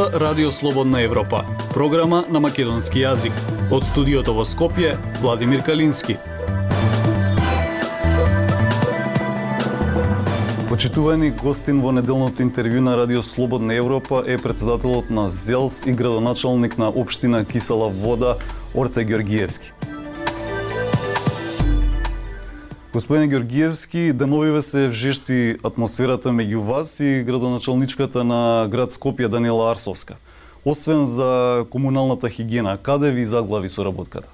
слушнува Радио Слободна Европа, програма на македонски јазик. Од студиото во Скопје, Владимир Калински. Почитувани гостин во неделното интервју на Радио Слободна Европа е председателот на ЗЕЛС и градоначалник на општина Кисела Вода Орце Георгиевски. Господине Георгиевски, деновиве се вжешти атмосферата меѓу вас и градоначалничката на град Скопје Даниела Арсовска. Освен за комуналната хигиена, каде ви заглави соработката?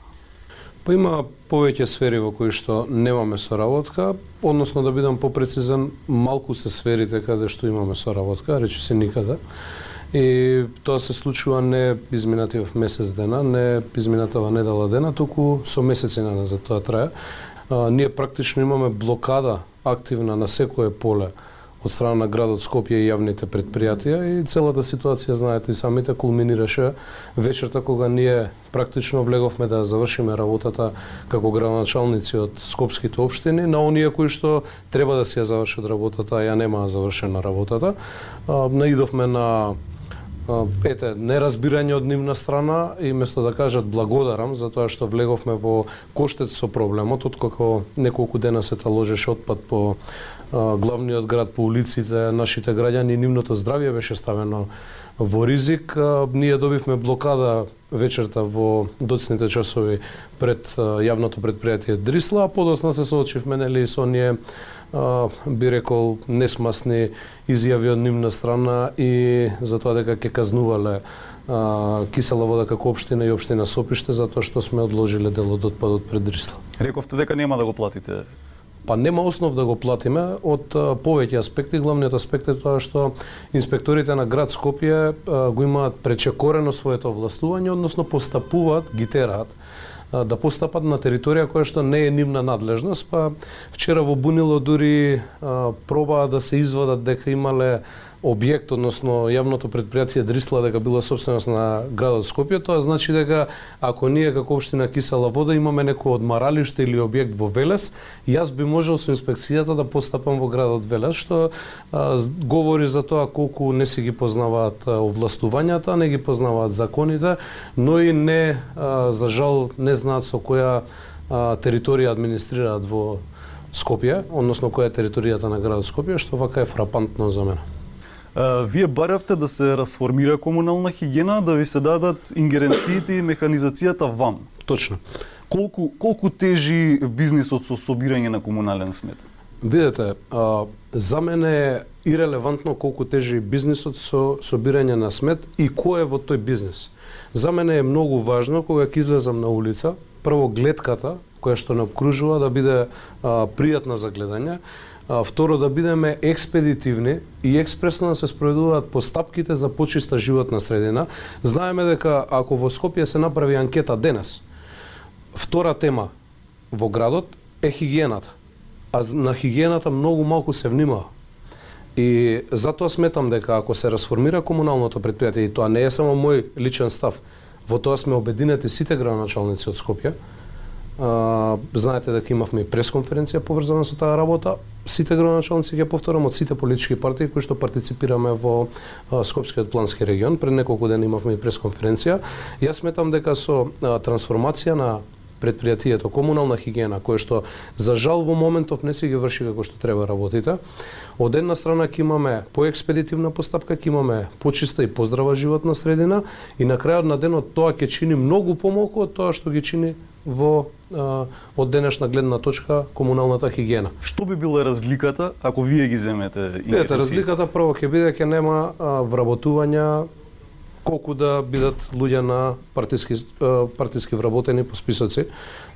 Па има повеќе сфери во кои што немаме соработка, односно да бидам попрецизен, малку се сферите каде што имаме соработка, речи се никаде. И тоа се случува не изминатиот месец дена, не изминатава недела дена, туку со месеци на за тоа трае а, ние практично имаме блокада активна на секое поле од страна на градот Скопје и јавните предпријатија и целата ситуација, знаете, и самите кулминираше вечерта кога ние практично влеговме да завршиме работата како градоначалници од скопските општини на оние кои што треба да си ја завршат работата, а ја немаа завршена работата. А, наидовме на ете, неразбирање од нивна страна и место да кажат благодарам за тоа што влеговме во коштец со проблемот, откако неколку дена се таложеше отпад по главниот град, по улиците, нашите граѓани, нивното здравје беше ставено во ризик. Ние добивме блокада вечерта во доцните часови пред јавното предпријатие Дрисла, а подосна се соочивме нели со оние би рекол несмасни изјави од нивна страна и за тоа дека ќе казнувале а, кисела вода како општина и општина Сопиште за тоа што сме одложиле дел од отпадот пред Дрисла. Рековте дека нема да го платите Па нема основ да го платиме од повеќе аспекти. Главниот аспект е тоа што инспекторите на град Скопје го имаат пречекорено своето властување, односно постапуваат, ги тераат да постапат на територија која што не е нивна надлежност, па вчера во Бунило дури пробаа да се извадат дека имале објект, односно јавното предпријатие Дрисла дека била собственост на градот Скопје, тоа значи дека ако ние како општина Кисела вода имаме некој одмаралиште или објект во Велес, јас би можел со инспекцијата да постапам во градот Велес, што а, говори за тоа колку не си ги познаваат овластувањата, не ги познаваат законите, но и не а, за жал не знаат со која а, територија администрираат во Скопје, односно која е територијата на градот Скопје, што вака е фрапантно за мене. Вие баравте да се расформира комунална хигиена, да ви се дадат ингеренциите и механизацијата вам. Точно. Колку колку тежи бизнисот со собирање на комунален смет? Видете, а, за мене е ирелевантно колку тежи бизнисот со собирање на смет и кој е во тој бизнис. За мене е многу важно кога ќе излезам на улица, прво гледката која што не обкружува да биде а, пријатна за гледање, второ да бидеме експедитивни и експресно да се спроведуваат постапките за почиста животна средина. Знаеме дека ако во Скопје се направи анкета денес, втора тема во градот е хигиената. А на хигиената многу малку се внимава. И затоа сметам дека ако се расформира комуналното предпријатие, и тоа не е само мој личен став, во тоа сме обединети сите градоначалници од Скопје, А, знаете дека имавме и пресконференција поврзана со таа работа. Сите градоначалници ќе повторам од сите политички партии кои што партиципираме во а, Скопскиот плански регион. Пред неколку дена имавме и пресконференција. Јас сметам дека со а, трансформација на предпријатието комунална хигиена кое што за жал во моментов не се ги врши како што треба работите. Од една страна ќе имаме поекспедитивна постапка, ќе имаме почиста и поздрава животна средина и на крајот на денот тоа ќе чини многу помалку од тоа што ги чини во од денешна гледна точка комуналната хигиена. Што би била разликата ако вие ги земете Видете, разликата прво ќе биде ќе нема вработувања колку да бидат луѓе на партиски партиски вработени по списоци,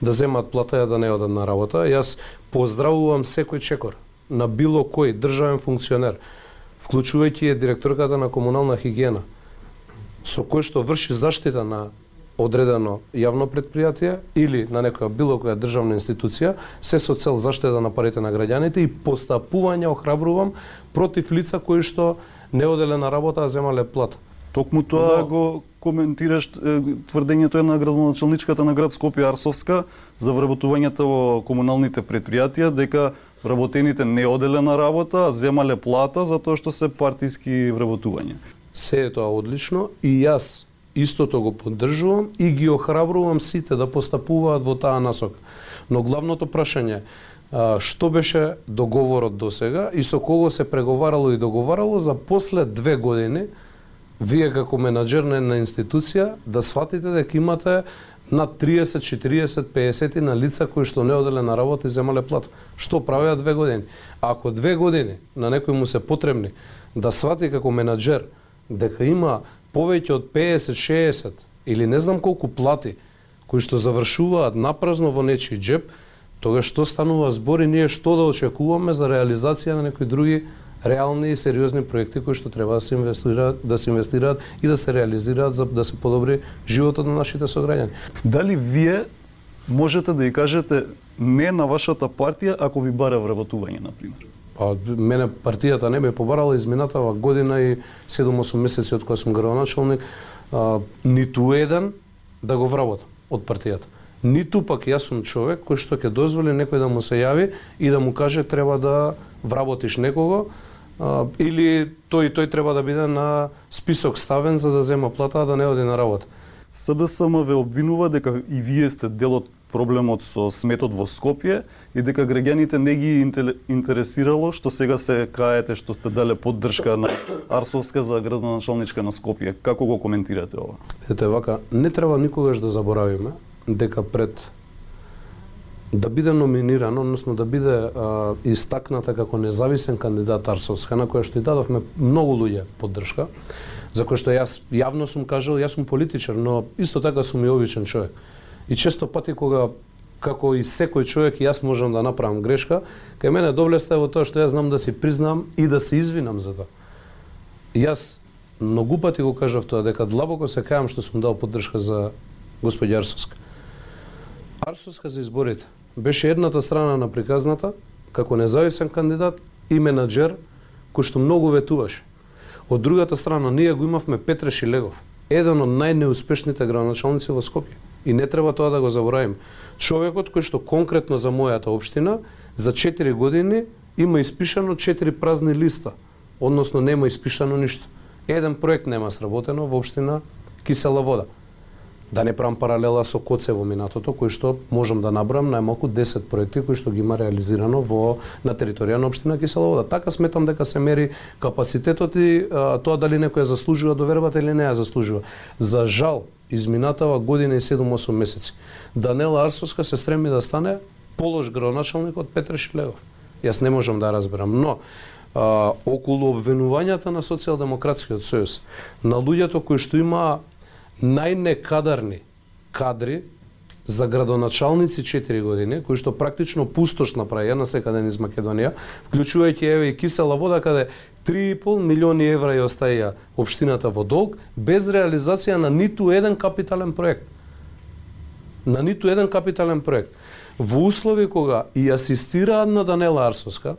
да земат плата и да не одат на работа. Јас поздравувам секој чекор на било кој државен функционер, вклучувајќи и директорката на комунална хигиена, со кој што врши заштита на одредено јавно предпријатие или на некоја било која државна институција, се со цел заштеда на парите на граѓаните и постапување охрабрувам против лица кои што не оделе на работа, а земале плата. Токму тоа Но... го коментираш тврдењето е на градоначалничката на град Скопје Арсовска за вработувањето во комуналните предпријатија дека вработените не оделе на работа, а земале плата затоа што се партиски вработувања. се е тоа одлично и јас истото го поддржувам и ги охрабрувам сите да постапуваат во таа насока. Но главното прашање што беше договорот до сега и со кого се преговарало и договарало за после две години вие како менаџер на една институција да сватите дека имате над 30, 40, 50 на лица кои што не оделе на работа и земале плат. Што правеа две години? ако две години на некој му се потребни да свати како менаџер дека има повеќе од 50, 60 или не знам колку плати кои што завршуваат напразно во нечи джеб, тогаш што станува збор и ние што да очекуваме за реализација на некои други реални и сериозни проекти кои што треба да се инвестираат, да се инвестираат и да се реализираат за да се подобри животот на нашите сограѓани. Дали вие можете да ја кажете не на вашата партија ако ви бара вработување на пример? Па мене партијата не ме побарала изминатава година и 7-8 месеци од кога сум градоначалник, а, ниту еден да го вработам од партијата ниту пак јас сум човек кој што ќе дозволи некој да му се јави и да му каже треба да вработиш некого а, или тој тој треба да биде на список ставен за да зема плата, а да не оди на работа. СДСМ ве обвинува дека и вие сте дел од проблемот со сметот во Скопје и дека граѓаните не ги интересирало што сега се каете што сте дале поддршка на Арсовска за градоначалничка на Скопје. Како го коментирате ова? Ете вака, не треба никогаш да заборавиме дека пред да биде номиниран, односно да биде а, истакната како независен кандидат Арсовска, на која што и дадовме многу луѓе поддршка, за кој што јас јавно сум кажал, јас сум политичар, но исто така сум и обичен човек. И често пати кога како и секој човек јас можам да направам грешка, кај мене доблеста е во тоа што јас знам да си признам и да се извинам за тоа. Јас многу пати го кажав тоа дека длабоко се кајам што сум дал поддршка за господја Арсовска. Арсовска за изборите беше едната страна на приказната, како независен кандидат и менаджер, кој што многу ветуваше. Од другата страна, ние го имавме Петре Шилегов, еден од најнеуспешните градоначалници во Скопје. И не треба тоа да го заборавим. Човекот кој што конкретно за мојата општина, за 4 години има испишано 4 празни листа, односно нема испишано ништо. Еден проект нема сработено во општина Кисела вода. Да не правам паралела со Коцево минатото, кој што можам да набрам најмалку 10 проекти кои што ги има реализирано во на територија на општина Киселовода. Така сметам дека се мери капацитетот и а, тоа дали некој ја заслужува довербата или не ја заслужува. За жал, изминатава година и 7-8 месеци, Данела Арсовска се стреми да стане полош градоначалник од Петр Шилегов. Јас не можам да разберам, но а, околу обвинувањата на Социјалдемократскиот сојуз, на луѓето кои што има најнекадарни кадри за градоначалници 4 години, кои што практично пустош направија на секаден из Македонија, вклучувајќи еве и кисела вода каде 3,5 милиони евра ја остаја општината во долг без реализација на ниту еден капитален проект. На ниту еден капитален проект. Во услови кога и асистираат на Данела Арсовска,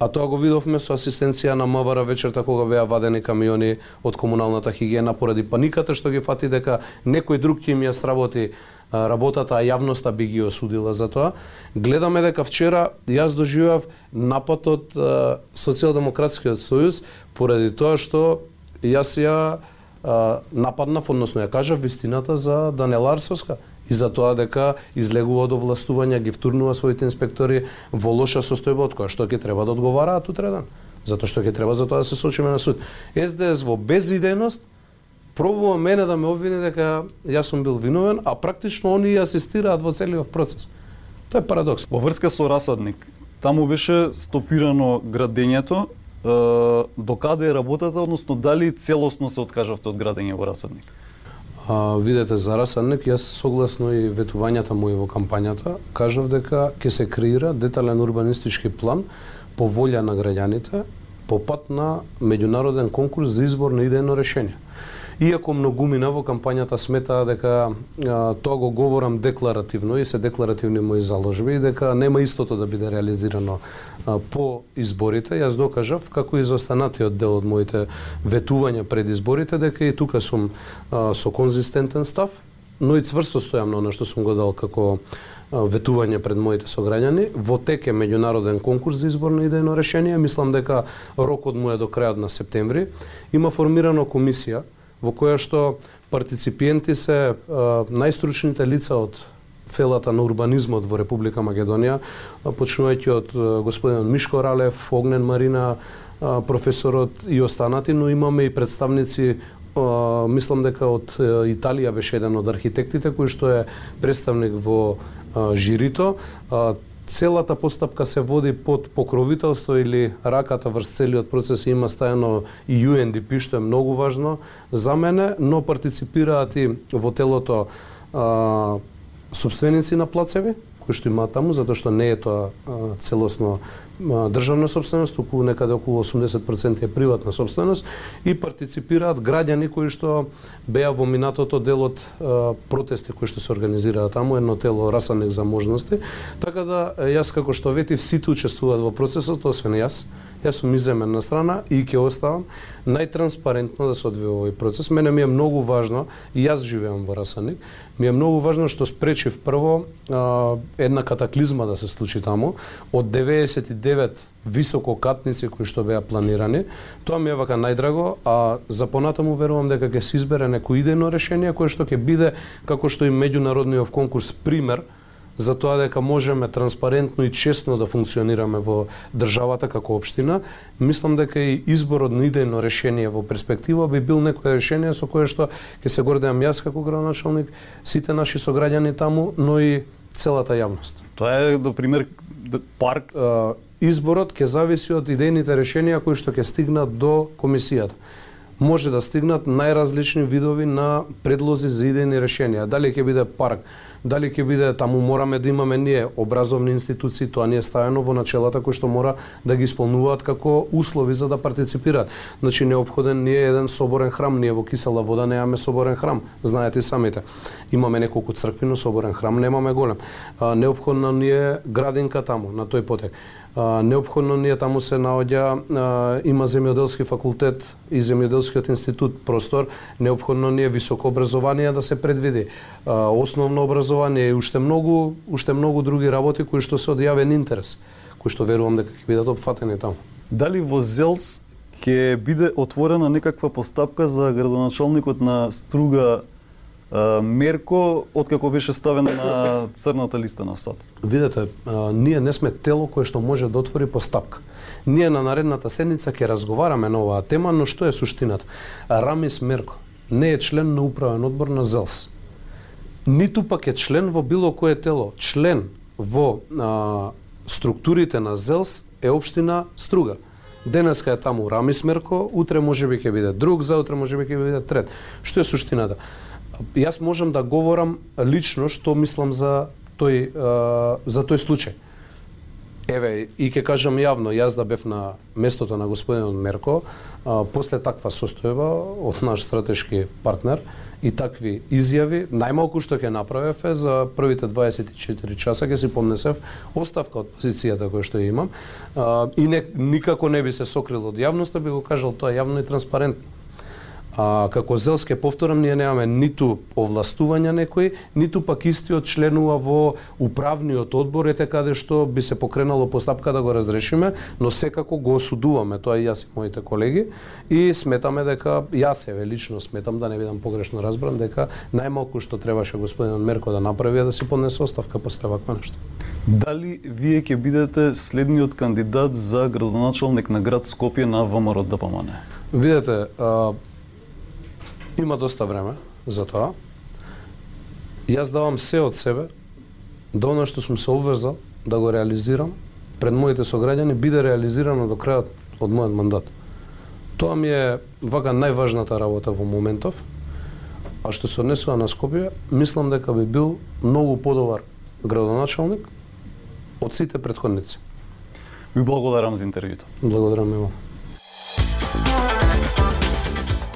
А тоа го видовме со асистенција на МВР вечерта кога беа вадени камиони од комуналната хигиена поради паниката што ги фати дека некој друг ќе им ја сработи работата, а јавноста би ги осудила за тоа. Гледаме дека вчера јас доживав напад од Социјалдемократскиот сојуз поради тоа што јас ја нападнав, односно ја кажав вистината за Данела Арсовска и за тоа дека излегува од овластување, ги втурнува своите инспектори во лоша состојба од која што ќе треба да одговараат утреден. Затоа што ќе треба за тоа да се сочиме на суд. СДС во безидејност пробува мене да ме обвини дека јас сум бил виновен, а практично они асистираат во целиот процес. Тоа е парадокс. Во врска со расадник, таму беше стопирано градењето, докаде е работата, односно дали целосно се откажавте од градење во расадник? а, видете за Расадник, јас согласно и ветувањата мои во кампањата, кажав дека ќе се креира детален урбанистички план по волја на граѓаните по пат на меѓународен конкурс за избор на идејно решение. Иако многумина во кампањата сметаа дека а, тоа го говорам декларативно и се декларативни мои заложби и дека нема истото да биде реализирано а, по изборите, јас докажав како и за останатиот дел од моите ветувања пред изборите дека и тука сум а, со конзистентен став но и цврсто стојам на она што сум го дал како ветување пред моите сограѓани. Во тек е меѓународен конкурс за избор на идејно решение. Мислам дека рокот му е до крајот на септември. Има формирано комисија во која што партиципиенти се најстручните лица од фелата на урбанизмот во Република Македонија, почнувајќи од господин Мишко Ралев, Огнен Марина, професорот и останати, но имаме и представници мислам дека од Италија беше еден од архитектите кој што е представник во жирито. Целата постапка се води под покровителство или раката врз целиот процес има стајано и UNDP, што е многу важно за мене, но партиципираат и во телото а, собственици на плацеви, кои што има таму, затоа што не е тоа целосно државна собственост, туку некаде околу 80% е приватна собственост и партиципираат граѓани кои што беа во минатото дел од протести кои што се организираа таму, едно тело расанек за можности. Така да јас како што ветив сите учествуваат во процесот, освен јас. Јас сум иземен на страна и ќе оставам најтранспарентно да се одвива овој процес. Мене ми е многу важно и јас живеам во Расаник. Ми е многу важно што спречив прво а, една катаклизма да се случи таму од 99 висококатници кои што беа планирани. Тоа ми е вака најдраго, а за понатаму верувам дека ќе се избере некој идејно решение кое што ќе биде како што и меѓународниот конкурс пример за тоа дека можеме транспарентно и честно да функционираме во државата како општина, мислам дека и изборот на идејно решение во перспектива би бил некое решение со кое што ќе се гордеам јас како градоначалник, сите наши сограѓани таму, но и целата јавност. Тоа е, до пример, парк. Изборот ќе зависи од идејните решенија кои што ќе стигнат до комисијата може да стигнат најразлични видови на предлози за идејни решенија. Дали ќе биде парк, дали ќе биде таму мораме да имаме ние образовни институции, тоа не е ставено во начелата кои што мора да ги исполнуваат како услови за да партиципираат. Значи необходен ни е еден соборен храм, ние во Кисела вода немаме соборен храм, знаете самите. Имаме неколку цркви, но соборен храм немаме голем. необходна ни е градинка таму на тој потек необходно ни е таму се наоѓа има земјоделски факултет и земјоделскиот институт простор, необходно ни е високо образование да се предвиди, основно образование и уште многу уште многу други работи кои што се од јавен интерес, кои што верувам дека ќе бидат опфатени таму. Дали во Зелс ќе биде отворена некаква постапка за градоначалникот на Струга Мерко откако беше ставен на црната листа на САД? Видете, ние не сме тело кое што може да отвори постапка. Ние на наредната седница ќе разговараме на оваа тема, но што е суштината? Рамис Мерко не е член на управен одбор на ЗЕЛС. Ниту пак е член во било кое тело. Член во а, структурите на ЗЕЛС е општина Струга. Денеска е таму Рамис Мерко, утре може би ќе биде друг, заутре може би ќе биде трет. Што е суштината? Јас можам да говорам лично што мислам за тој за тој случај. Еве, и ќе кажам јавно, јас да бев на местото на господинот Мерко, а, после таква состојба од наш стратешки партнер и такви изјави, најмалку што ќе направев е за првите 24 часа ќе си поднесев оставка од позицијата која што имам а, и не, никако не би се сокрил од јавноста, би го кажал тоа јавно и транспарентно. А, како Зелске повторам, ние немаме ниту овластување некој, ниту пак истиот членува во управниот одбор, ете каде што би се покренало постапка да го разрешиме, но секако го осудуваме, тоа и јас и моите колеги, и сметаме дека, јас еве лично сметам, да не бидам погрешно разбран, дека најмалку што требаше господин Мерко да направи е да си поднесе оставка после вакво нешто. Дали вие ќе бидете следниот кандидат за градоначалник на град Скопје на ВМРО ДПМН? Видете, а, Има доста време за тоа. Јас давам се од себе да оно што сум се обврзал да го реализирам пред моите сограѓани биде реализирано до крајот од мојот мандат. Тоа ми е вака најважната работа во моментов. А што се однесува на Скопје, мислам дека би бил многу подобар градоначалник од сите предходници. Ви благодарам за интервјуто. Благодарам и вам.